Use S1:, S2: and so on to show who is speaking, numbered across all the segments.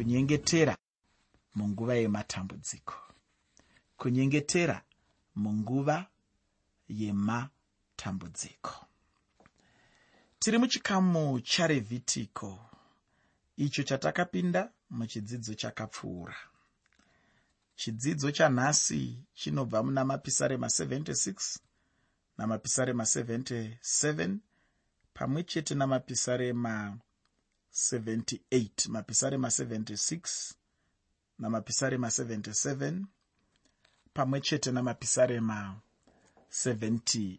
S1: kunyengetera munguva yematambudziko. Kunyengetera munguva yematambudziko. Tiri muchikamu charevhitiko icho chatakapinda muchidzidzo chakapfuura. Chidzidzo chanhasi chinobva muna mapisarema 76 namapisarema 77 pamwe chete namapisarema 78 mapisarema 76 namapisarema 77 pamwe chete namapisarema 78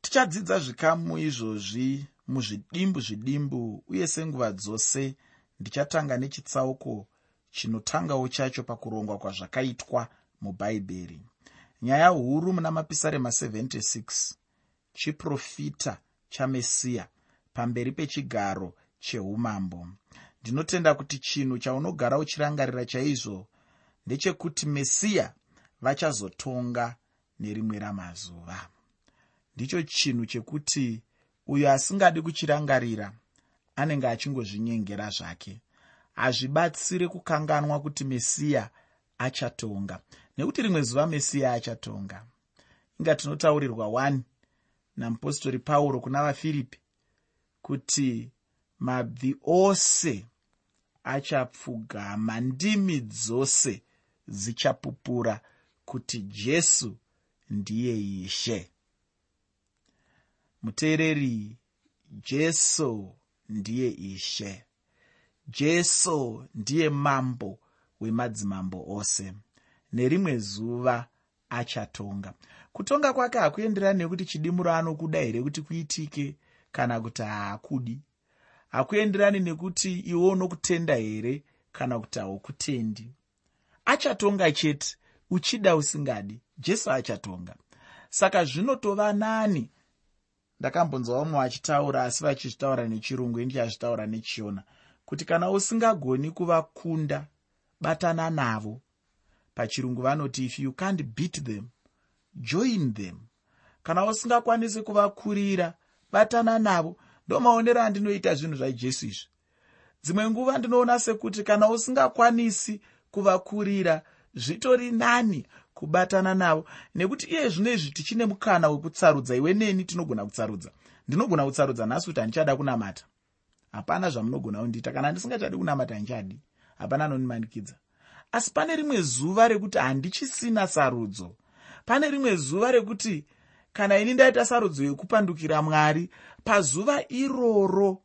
S1: tichadzidza zvikamu izvozvi muzvidimbu zvidimbu uye senguva dzose ndichatanga nechitsauko chinotangawo chacho pakurongwa kwazvakaitwa mubhaibheri nyaya huru muna mapisarema 76 chiprofita chamesiya pamberi pechigaro cheumambo. Ndinotenda kuti chinhu chaunogara uchirangarira chaizvo ndechekuti mesiya vachazotonga nerimwe ramazuva. Ndicho chinhu chekuti uyo asingadi kuchirangarira anenge achingozvinyengera zvake. Hazvibatsire kukanganwa kuti mesiya achatonga. Nekuti rimwe zuva mesiya achatonga. Inga tinotaurirwa 1 namupostori pauro kuna vafiripi kuti mabvi ose achapfugama ndimi dzose dzichapupura kuti jesu ndiye ishe. Muteereri jesu ndiye ishe. Jesu ndiye mambo wemadzimambo ose nerimwe zuva achatonga. Kutonga kwake hakuenderani nekuti chidimuro anokuda here kuti kuitike kana kuti haakudi. Hakuenderani nekuti iwe unokutenda here kana kuti haukutendi. Achatonga chete uchida usingadi. Jesu achatonga. Saka zvinotova nani? Ndakambonzwa vamwe vachitaura asi vachizvitaura nechirungu indichazvitaura nechiona kuti kana usingagoni kuvakunda batana navo. Pachirungu vanoti if you can't beat them join them. Kana usingakwanisi kuvakurira batana navo. Ndomaonero andinoita zvinhu zvajesu izvi. Dzimwe nguva ndinoona sekuti kana usingakwanisi kuvakurira zvitori nani kubatana navo. Nekuti iye zvino izvi tichine mukana wekutsarudza iwe neni tinogona kutsarudza. Ndinogona kutsarudza nhasi kuti handichada kunamata. Hapana zvamunogona kundiita. Kana ndisingachadi kunamata handichadi. Hapana anonimanikidza. Asi pane rimwe zuva rekuti handichisina sarudzo. Pane rimwe zuva rekuti kana ini ndaita sarudzo yekupandukira mwari pazuva iroro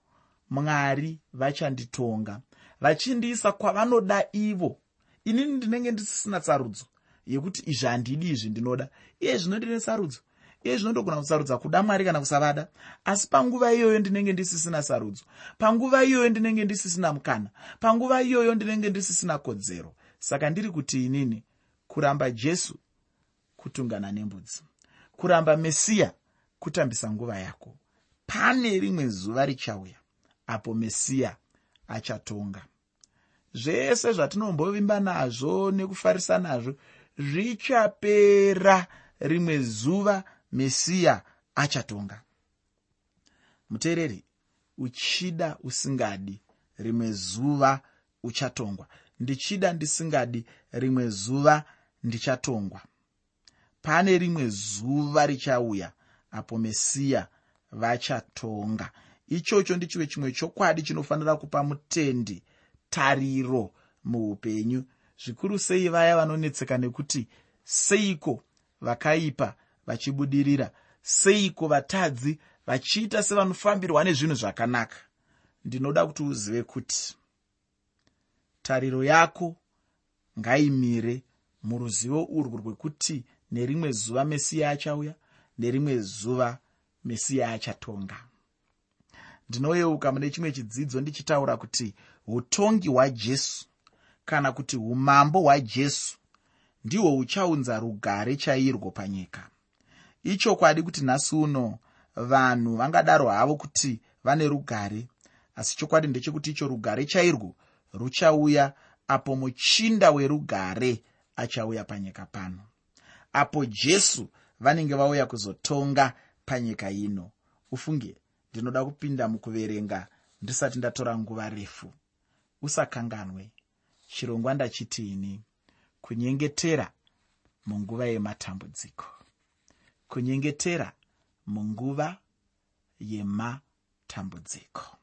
S1: mwari vachanditonga. Vachindiisa kwavanoda ivo. Inini ndinenge ndisisina sarudzo yekuti izvi handidi izvi ndinoda. Iye zvino ndine sarudzo. Iye zvinondogona kusarudza kuda mwari kana kusavada. Asi panguva iyoyo ndinenge ndisisina sarudzo. Panguva iyoyo ndinenge ndisisina mukana. Panguva iyoyo ndinenge ndisisina kodzero. Saka ndiri kuti inini kuramba jesu kutungana nembudzi kuramba mesiya kutambisa nguva yako. Pane rimwe zuva richauya apo mesiya achatonga. Zvese zvatinombovimba nazvo nekufarisa nazvo zvichapera rimwe zuva mesiya achatonga. Muteereri uchida usingadi rimwe zuva uchatongwa. Ndichida ndisingadi rimwe zuva ndichatongwa pane rimwe zuva richauya apo mesiya vachatonga. Ichocho ndichive chimwe chokwadi chinofanira kupa mutendi tariro muupenyu. Zvikuru sei vaya vanonetseka nekuti seiko vakaipa vachibudirira seiko vatadzi vachiita sevanofambirwa nezvinhu zvakanaka. Ndinoda kuti uzive kuti tariro yako ngaimire muruzivo urwu rwekuti nerimwe zuva mesiya achauya nerimwe zuva mesiya achatonga. Ndinoyeuka mune chimwe chidzidzo ndichitaura kuti utongi hwajesu kana kuti umambo hwajesu ndihwo huchaunza rugare chairwo panyika. Ichokwadi kuti nhasi uno vanhu vangadaro havo kuti vane rugare asi chokwadi ndechekuti icho rugare chairwo ruchauya apo muchinda werugare achauya panyika pano apo jesu vanenge vauya kuzotonga panyika ino. Ufunge ndinoda kupinda mukuverenga ndisati ndatora nguva refu. Usakanganwe. Chirongwa ndachitiini kunyengetera munguva yematambudziko. Kunyengetera munguva yematambudziko.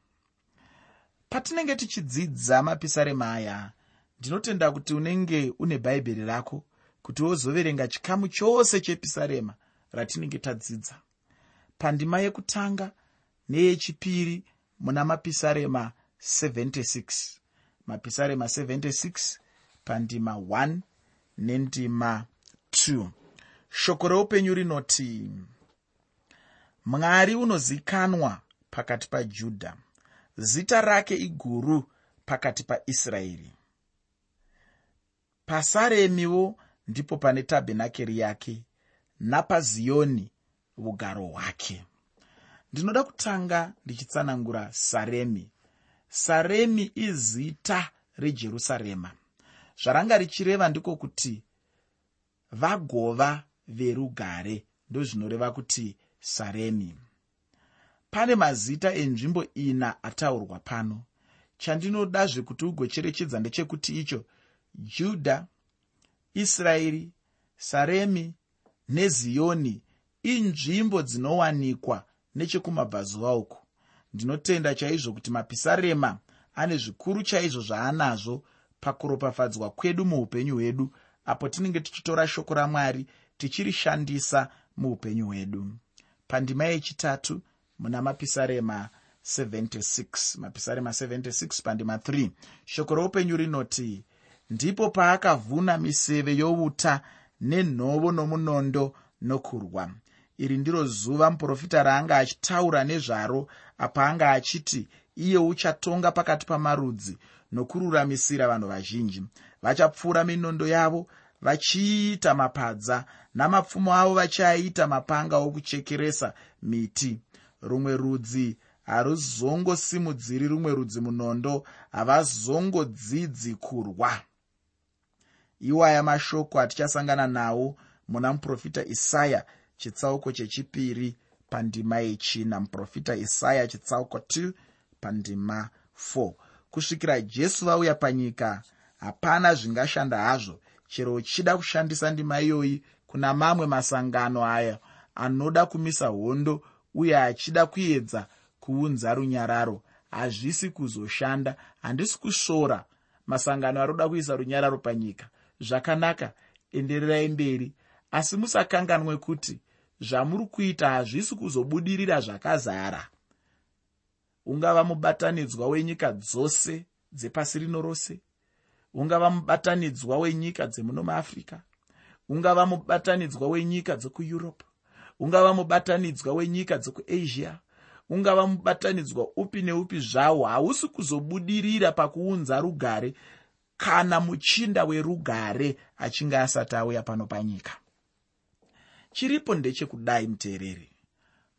S1: Patinenge tichidzidza mapisarema aya ndinotenda kuti unenge une bhaibheri rako kuti wozoverenga chikamu chose chepisarema ratinenge tadzidza. Pandima yekutanga neyechipiri muna mapisarema 76 mapisarema 76 pandima 1 nendima 2 shoko reupenyu rinoti mwari unozikanwa pakati pajudha zita rake iguru pakati paisraeri. Pasaremiwo ndipo pane tabhenakeri yake napaziyoni ugaro hwake. Ndinoda kutanga ndichitsanangura saremi. Saremi izita rejerusarema. Zvaranga richireva ndiko kuti vagova verugare ndozvinoreva kuti saremi. Pane mazita enzvimbo ina ataurwa pano. Chandinoda zvekuti ugocherechedza ndechekuti icho judha israeri saremi neziyoni inzvimbo dzinowanikwa nechekumabvazuva uku. Ndinotenda chaizvo kuti mapisarema ane zvikuru chaizvo zvaanazvo pakuropafadzwa kwedu muupenyu hwedu apo tinenge tichitora shoko ramwari tichirishandisa muupenyu hwedu. Pandima yechitatu muna mapisarema 76 mapisarema 76 pandima 3 shoko roupenyu rinoti ndipo paakavhuna miseve youta nenhovo nomunondo nokurwa. Iri ndiro zuva muprofita raanga achitaura nezvaro apa anga achiti iye uchatonga pakati pamarudzi nokururamisira vanhu vazhinji. Vachapfuura minondo yavo vachiita mapadza namapfumo avo vachiaita mapanga okuchekeresa miti. Rumwe rudzi haruzongosimudziri rumwe rudzi munondo havazongodzidzi kurwa iwaya mashoko atichasangana nawo muna muprofita isaya chitsauko chechipiri pandima yechina. Muprofita isaya chitsauko 2 pandima 4 kusvikira jesu vauya panyika hapana zvingashanda hazvo. Chero uchida kushandisa ndima iyoyi kuna mamwe masangano aya anoda kumisa hondo uye achida kuedza kuunza runyararo. Hazvisi kuzoshanda handisi kusvora masangano aroda kuisa runyararo panyika zvakanaka. Endererai mberi. Asi musakanganwe kuti zvamuri kuita hazvisi kuzobudirira zvakazara. Ungava mubatanidzwa wenyika dzose dzepasi rino rose. Ungava mubatanidzwa wenyika dzemuno muafrica ungava mubatanidzwa wenyika dzekueurope. Ungava mubatanidzwa wenyika dzekuasia. Ungava mubatanidzwa upi neupi zvawo hausi kuzobudirira pakuunza rugare kana muchinda werugare achinge asati auya pano panyika. Chiripo ndechekudai muteereri.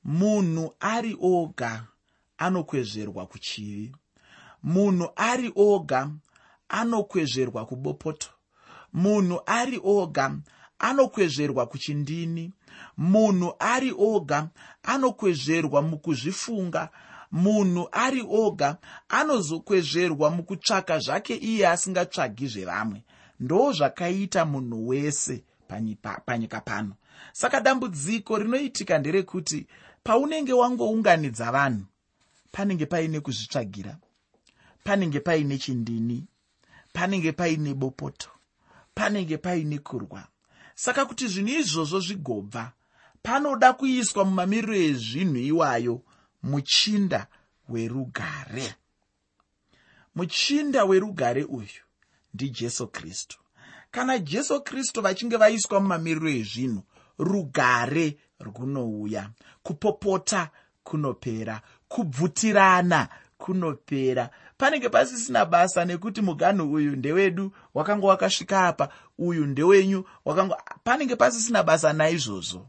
S1: Munhu ari oga anokwezverwa kuchivi. Munhu ari oga anokwezverwa kubopoto. Munhu ari oga anokwezverwa kuchindini. Munhu ari oga anokwezverwa mukuzvifunga munhu ari oga anozokwezverwa mukutsvaka zvake iye asingatsvagi zvevamwe ndo zvakaita munhu wese panyika pano. Saka dambudziko rinoitika nderekuti paunenge wangounganidza vanhu panenge paine kuzvitsvagira panenge paine chindini panenge paine bopoto panenge paine kurwa. Saka kuti zvinhu izvozvo zvigobva panoda kuiswa mumamiriro ezvinhu iwayo muchinda werugare. Muchinda werugare uyu ndijesu kristu. Kana jesu kristu vachinge vaiswa mumamiriro ezvinhu rugare runouya. Kupopota kunopera kubvutirana kunopera. Panenge pasisina basa nekuti muganhu uyu ndewedu wakanga wakasvika apa uyu ndewenyu wakanga panenge pasisina basa naizvozvo.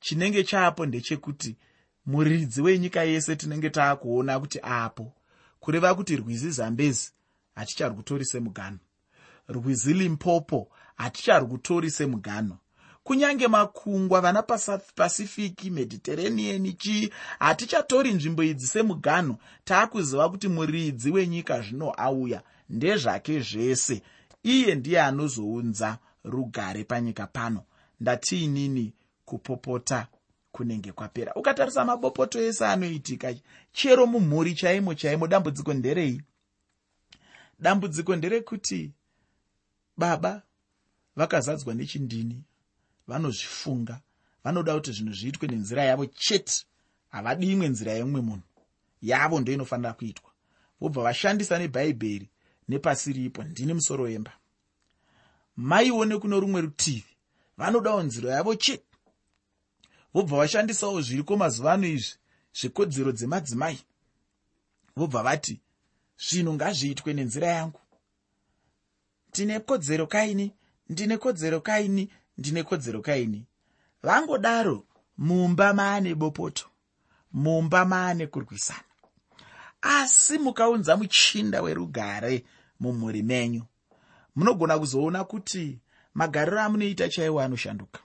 S1: Chinenge chaapo ndechekuti muridzi wenyika yese tinenge taakuona kuti apo kureva kuti rwizi zambezi haticharwutori semuganhu rwizi limpopo haticharwutori semuganhu kunyange makungwa vana pacific mediterranean chii hatichatori nzvimbo idzi semuganho taakuziva kuti muridzi wenyika zvino auya ndezvake zvese. Iye ndiye anozounza rugare panyika pano. Ndatiinini kupopota kunenge kwapera. Ukatarisa mabopoto ese anoitika chero mumhuri chaimo chaimo dambudziko nderei? Dambudziko nderekuti baba vakazadzwa nechindini? Vanozvifunga vanoda kuti zvinhu zviitwe nenzira yavo chete. Havadi imwe nzira yemumwe munhu. Yavo ndo inofanira kuitwa. Vobva vashandisa nebhaibheri nepasi ripo. Ndini musoro wemba. Maiwo nekuno rumwe rutivi. Vanodawo nzira yavo chete vobva vashandisawo zviriko mazuva ano izvi zvekodzero dzemadzimai. Vobva vati zvinhu ngazviitwe nenzira yangu. Ndine kodzero kaini? Ndine kodzero kaini? Ndine kodzero kaini? Vangodaro mumba maane bopoto. Mumba maane kurwisana. Asi mukaunza muchinda werugare mumhuri menyu munogona kuzoona kuti magariro amunoita chaiwo anoshanduka.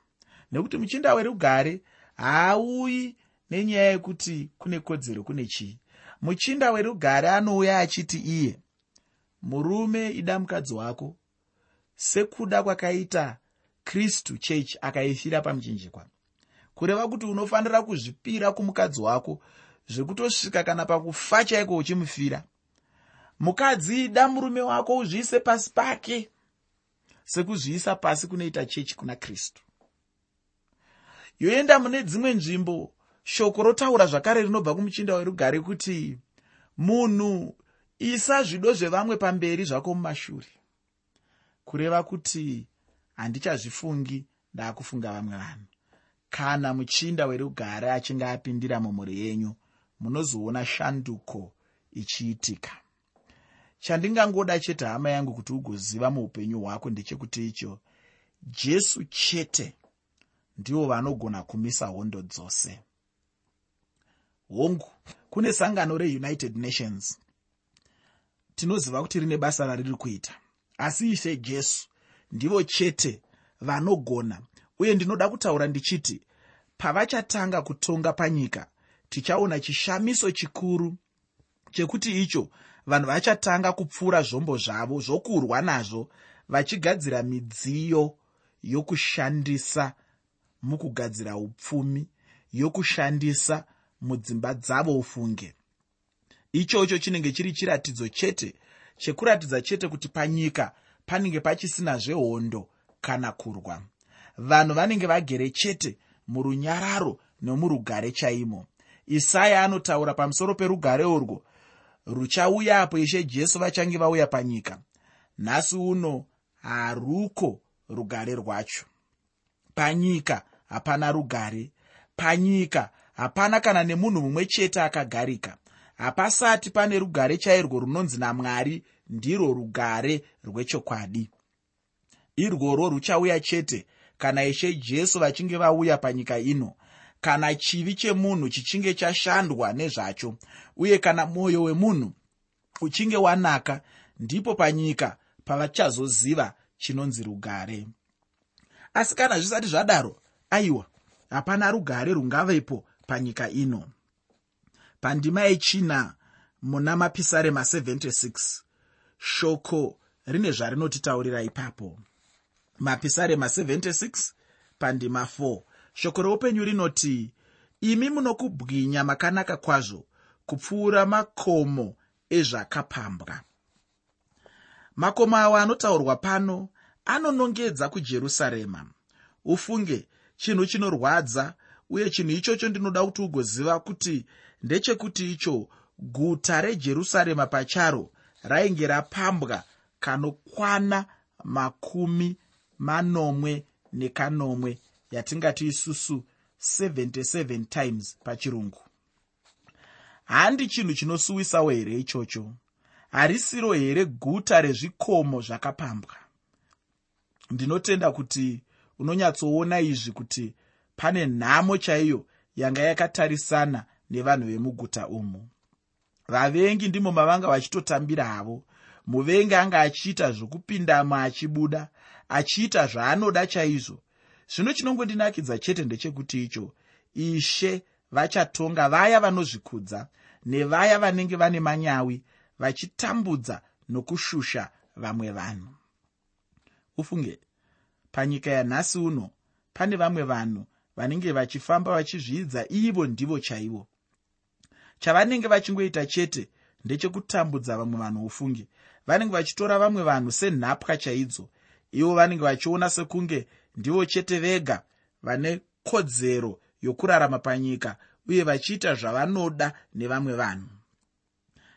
S1: Nekuti muchinda werugare haauyi nenyaya yekuti kune kodzero kune chii. Muchinda werugare anouya achiti iye murume ida mukadzi wako. Sekuda kwakaita kristu church akaifira pamuchinjikwa kureva kuti unofanira kuzvipira kumukadzi wako zvekutosvika kana pakufa chaiko uchimufira. Mukadzi da murume wako uzviise pasi pake. Sekuzviisa pasi kunoita chechi kuna kristu yoenda mune dzimwe nzvimbo. Shoko rotaura zvakare rinobva kumuchinda werugare kuti munhu isa zvido zvevamwe pamberi zvako mumashure. Kureva kuti handichazvifungi ndaakufunga vamwe vanhu. Kana muchinda werugare achinge apindira mumhuri yenyu munozoona shanduko ichiitika. Chandingangoda chete hama yangu kuti ugoziva muupenyu hwako ndechekuti icho. Jesu chete ndivo vanogona kumisa hondo dzose. Hongu kune sangano reunited nations. Tinoziva kuti rine basa rariri kuita asi ishe jesu ndivo chete vanogona uye ndinoda kutaura ndichiti pavachatanga kutonga panyika tichaona chishamiso chikuru chekuti icho vanhu vachatanga kupfuura zvombo zvavo zvokurwa nazvo vachigadzira midziyo yokushandisa mukugadzira upfumi yokushandisa mudzimba dzavo ufunge. Ichocho chinenge chiri chiratidzo chete chekuratidza chete kuti panyika panenge pachisina zvehondo kana kurwa. Vanhu vanenge vagere chete murunyararo nemurugare chaimo. Isaya anotaura pamusoro perugare urwo ruchauya apo ishe jesu vachange vauya panyika. Nhasi uno haruko rugare rwacho. Panyika hapana rugare. Panyika hapana kana nemunhu mumwe chete akagarika. Hapasati pane rugare chairwo runonzi namwari ndirwo rugare rwechokwadi. Irworwo ruchauya chete kana ishe jesu vachinge vauya panyika ino kana chivi chemunhu chichinge chashandwa nezvacho uye kana mwoyo wemunhu uchinge wanaka ndipo panyika pavachazoziva chinonzi rugare. Asi kana zvisati zvadaro aiwa hapana rugare rungavepo panyika ino. Pandima yechina muna mapisarema 76 shoko rine zvarinotitaurira ipapo. Mapisarema 76 pandima 4 shoko reupenyu rinoti imi munokubwinya makanaka kwazvo kupfuura makomo ezvakapambwa. Makomo awa anotaurwa pano anonongedza kujerusarema ufunge chinhu chinorwadza uye chinhu ichocho ndinoda kuti ugoziva kuti ndechekuti icho guta rejerusarema pacharo rainge rapambwa kanokwana makumi manomwe nekanomwe yatingati isusu 77 times pachirungu. Handi chinhu chinosuwisawo here ichocho? Harisiro here guta rezvikomo zvakapambwa? Ndinotenda kuti unonyatsoona izvi kuti pane nhamo chaiyo yanga yakatarisana nevanhu vemuguta umu. Vavengi ndimo mavanga vachitotambira havo. Muvengi anga achiita zvokupindamo achibuda achiita zvaanoda chaizvo. Zvino chinongodinakidza chete ndechekuti icho ishe vachatonga vaya vanozvikudza nevaya vanenge vane manyawi vachitambudza nokushusha vamwe vanhu. Ufunge panyika yanhasi uno pane vamwe vanhu vanenge vachifamba vachizviidza ivo ndivo chaivo. Chavanenge vachingoita chete ndechekutambudza vamwe vanhu ufunge vanenge vachitora vamwe vanhu senhapwa chaidzo. Ivo vanenge vachiona sekunge ndivo chete vega vane kodzero yokurarama panyika uye vachiita zvavanoda nevamwe vanhu.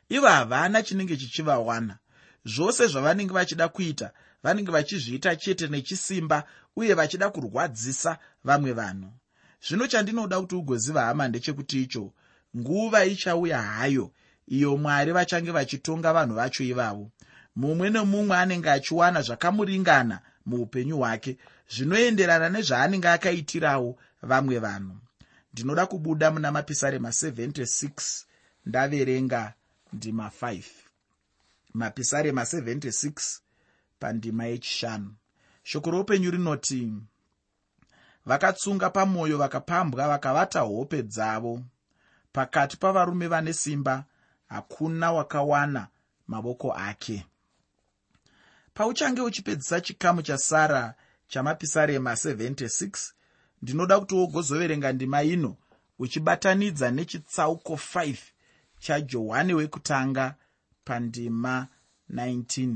S1: Ivo havana chinenge chichivawana. Zvose zvavanenge vachida kuita vanenge vachizviita chete nechisimba uye vachida kurwadzisa vamwe vanhu. Zvino chandinoda kuti ugoziva hama ndechekuti icho nguva ichauya hayo iyo mwari vachange vachitonga vanhu vacho ivavo. Mumwe nemumwe anenge achiwana zvakamuringana muupenyu hwake zvinoenderana nezvaanenge akaitirawo vamwe vanhu. Ndinoda kubuda muna mapisarema 76 ndaverenga ndima 5 mapisarema 76 pandima yechishanu. Shoko roupenyu rinoti vakatsunga pamwoyo vakapambwa vakavata hope dzavo. Pakati pavarume vane simba hakuna wakawana mavoko ake. Pauchange uchipedzisa chikamu chasara chamapisarema 76 ndinoda kuti wogozoverenga ndima ino uchibatanidza nechitsauko 5 chajohani wekutanga pandima 19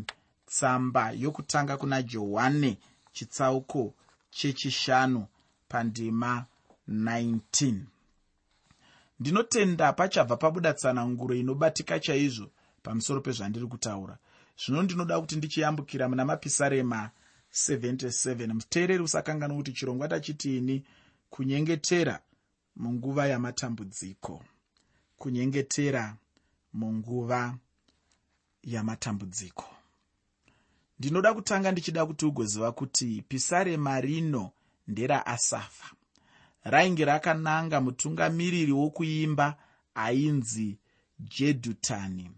S1: tsamba yokutanga kuna johani chitsauko chechishanu pandima 19 ndinotenda pachabva pabuda tsananguro inobatika chaizvo pamusoro pezvandiri kutaura. Zvino ndinoda kuti ndichiyambukira muna mapisarema 77 muteereri usakangana kuti chirongwa tachitiini kunyengetera munguva yamatambudziko. Kunyengetera munguva yamatambudziko ndinoda kutanga ndichida kuti ugoziva kuti pisarema rino nderasafa rainge rakananga mutungamiriri wokuimba ainzi jedhutani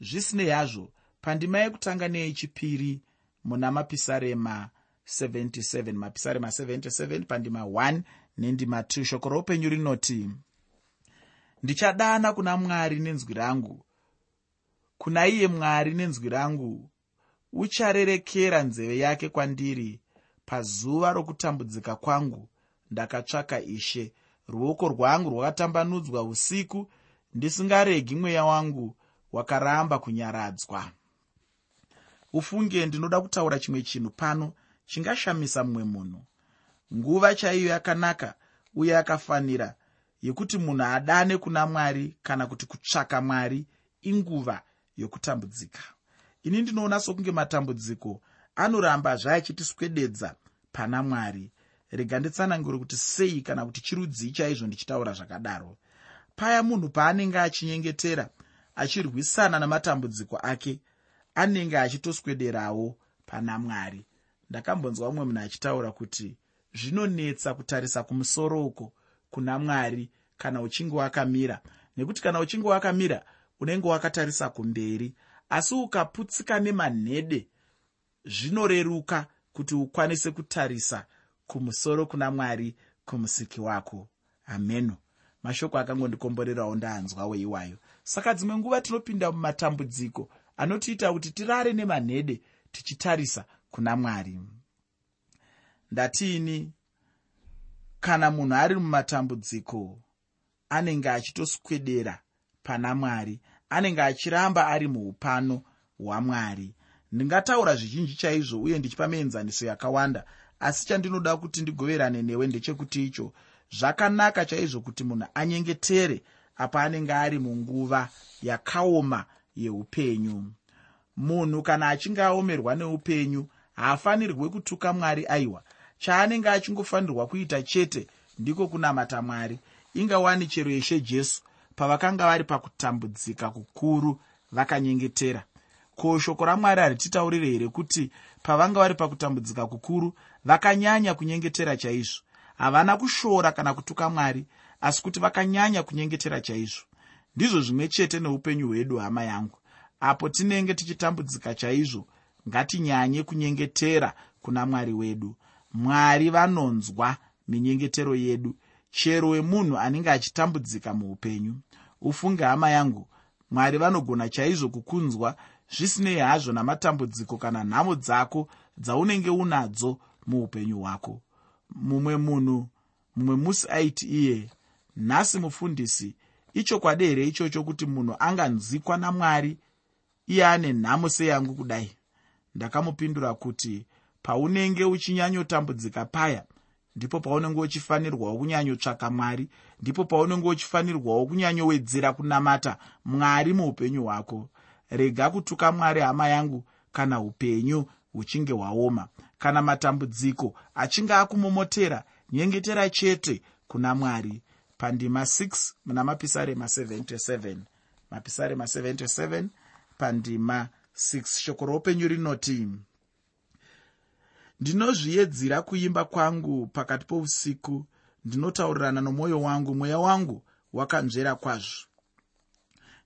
S1: zvisinei hazvo pandima yekutanga neyechipiri muna mapisarema 77 mapisarema 77 pandima 1 nendima 2 shoko roupenyu rinoti ndichadana kuna mwari nenzwi rangu. Kuna iye mwari nenzwi rangu ucharerekera nzeve yake kwandiri. Pazuva rokutambudzika kwangu ndakatsvaka ishe. Ruoko rwangu rwakatambanudzwa usiku ndisingaregi mweya wangu wakaramba kunyaradzwa. Ufunge ndinoda kutaura chimwe chinhu pano chingashamisa mumwe munhu. Nguva chaiyo yakanaka uye yakafanira yekuti munhu adane kuna mwari kana kuti kutsvaka mwari inguva yokutambudzika ini ndinoona sokunge matambudziko anorambazve achitiswededza pana mwari. Rega nditsanangure kuti sei kana kuti chirudzii chaizvo ndichitaura zvakadaro. Paya munhu paanenge achinyengetera achirwisana namatambudziko ake anenge achitoswederawo pana mwari. Ndakambonzwa mumwe munhu achitaura kuti zvinonetsa kutarisa kumusoro uko kuna mwari kana uchinge wakamira. Nekuti kana uchinge wakamira unenge wakatarisa kumberi asi ukaputsika nemanhede zvinoreruka kuti ukwanise kutarisa kumusoro kuna mwari kumusiki wako. Ameno mashoko akangondikomborerawo ndaanzwawo iwayo saka dzimwe nguva tinopinda mumatambudziko anotiita kuti tirare nemanhede tichitarisa kuna mwari. Ndatiini? Kana munhu ari mumatambudziko anenge achitoswedera pana mwari anenge achiramba ari muupano hwamwari. Ndingataura zvizhinji chaizvo uye ndichipa meenzaniso yakawanda asi chandinoda kuti ndigoverane newe ndechekuti icho zvakanaka chaizvo kuti munhu anyengetere apa anenge ari munguva yakaoma yeupenyu. Munhu kana achinge aomerwa neupenyu haafanirwi kutuka mwari aiwa. Chaanenge achingofanirwa kuita chete ndiko kunamata mwari. Ingawani chero ishe jesu pavakanga vari pakutambudzika kukuru vakanyengetera. Ko shoko ramwari harititaurire here kuti pavanga vari pakutambudzika kukuru vakanyanya kunyengetera chaizvo? Havana kushora kana kutuka mwari asi kuti vakanyanya kunyengetera chaizvo. Ndizvo zvimwe chete neupenyu hwedu hama yangu. Apo tinenge tichitambudzika chaizvo ngatinyanye kunyengetera kuna mwari wedu. Mwari vanonzwa minyengetero yedu. Chero wemunhu anenge achitambudzika muupenyu ufunge hama yangu. Mwari vanogona chaizvo kukunzwa zvisinei hazvo namatambudziko kana nhamo dzako dzaunenge unadzo muupenyu hwako. Mumwe munhu mumwe musi aiti iye nhasi mufundisi ichokwadi here ichocho kuti munhu anganzikwa namwari? Iye ane nhamo seyangu kudai. Ndakamupindura kuti paunenge uchinyanyotambudzika paya ndipo paunenge uchifanirwawo kunyanyotsvaka mwari ndipo paunenge uchifanirwawo kunyanyowedzera kunamata mwari muupenyu hwako. Rega kutuka mwari hama yangu kana upenyu huchinge hwaoma kana matambudziko achinge akumomotera. Nyengetera chete kuna mwari. Pandima 6 muna mapisarema 77 mapisarema 77 pandima 6 shoko roupenyu rinoti ndinozviedzira kuimba kwangu pakati pousiku ndinotaurirana nomwoyo wangu mweya wangu wakanzvera kwazvo.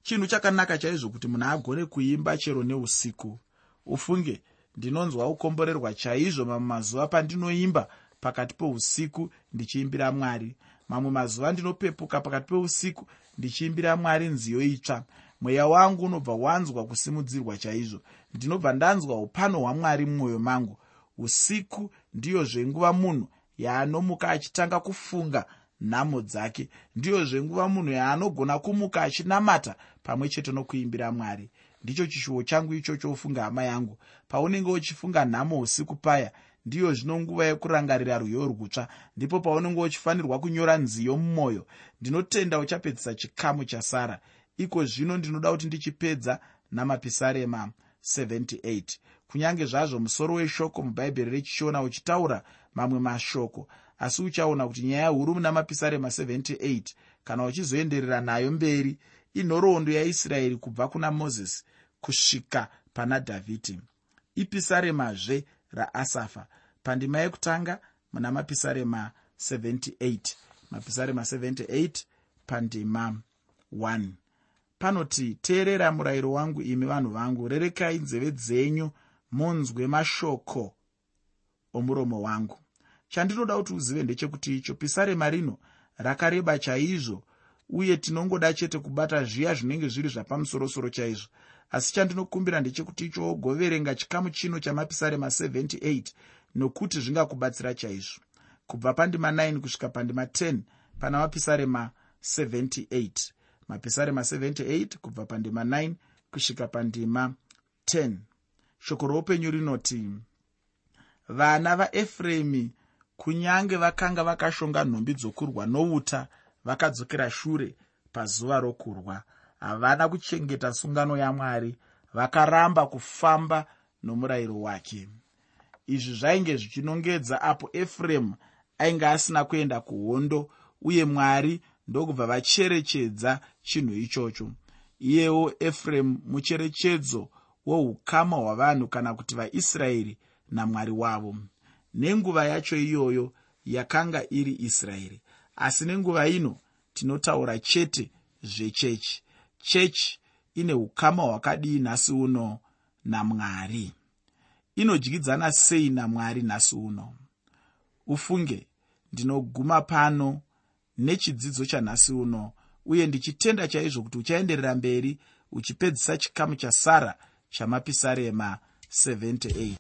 S1: Chinhu chakanaka chaizvo kuti munhu agone kuimba chero neusiku. Ufunge ndinonzwa ukomborerwa chaizvo mamwe mazuva pandinoimba pakati peusiku ndichiimbira mwari. Mamwe mazuva ndinopepuka pakati peusiku ndichiimbira mwari nziyo itsva. Mweya wangu unobva wanzwa kusimudzirwa chaizvo. Ndinobva ndanzwa upano hwamwari mumwoyo mangu. Usiku ndiyozve nguva munhu yaanomuka achitanga kufunga nhamo dzake. Ndiyozve nguva munhu yaanogona kumuka achinamata pamwe chete nokuimbira mwari. Ndicho chishuwo changu ichocho ufunga hama yangu. Paunenge uchifunga nhamo usiku paya ndiyo zvino nguva yekurangarira rwiyo rwutsva. Ndipo paunenge uchifanirwa kunyora nziyo mumwoyo ndinotenda uchapedzisa chikamu chasara iko zvino ndinoda kuti ndichipedza namapisarema 78 kunyange zvazvo musoro weshoko mubhaibheri rechishona uchitaura mamwe mashoko. Asi uchaona kuti nyaya huru muna mapisarema 78 kana uchizoenderera nayo mberi inhoroondo yaisraeri kubva kuna mozisi kusvika pana dhavhidhi. Ipisaremazve raasafa pandima yekutanga muna mapisarema 78 mapisarema 78 pandima 1 panoti teerera murayiro wangu imi vanhu vangu rerekai nzeve dzenyu munzwe mashoko omuromo wangu. Chandinoda kuti uzive ndechekuti icho. Pisarema rino rakareba chaizvo uye tinongoda chete kubata zviya zvinenge zviri zvapamusorosoro chaizvo. Asi chandinokumbira ndechekuti icho ogoverenga chikamu chino chamapisarema 78 nokuti zvingakubatsira chaizvo. Kubva pandima 9 kusvika pandima 10 pana mapisarema 78 mapisarema 78 kubva pandima 9 kusvika pandima 10 shoko roupenyu rinoti vana vaefuremi kunyange vakanga vakashonga nhumbi dzokurwa nouta vakadzokera shure pazuva rokurwa havana kuchengeta sungano yamwari vakaramba kufamba nomurayiro wake. Izvi zvainge zvichinongedza apo efuremu ainge asina kuenda kuhondo uye mwari ndokubva vacherechedza chinhu ichocho. Iyewo efuremu mucherechedzo woukama hwavanhu kana kuti vaisraeri namwari wavo. Nenguva yacho iyoyo yakanga iri israeri asi nenguva ino tinotaura chete zvechechi. Chechi ine ukama hwakadii nhasi uno namwari inodyidzana sei namwari nhasi uno? Ufunge ndinoguma pano nechidzidzo chanhasi uno uye ndichitenda chaizvo kuti uchaenderera mberi uchipedzisa chikamu chasara chamapisarema 78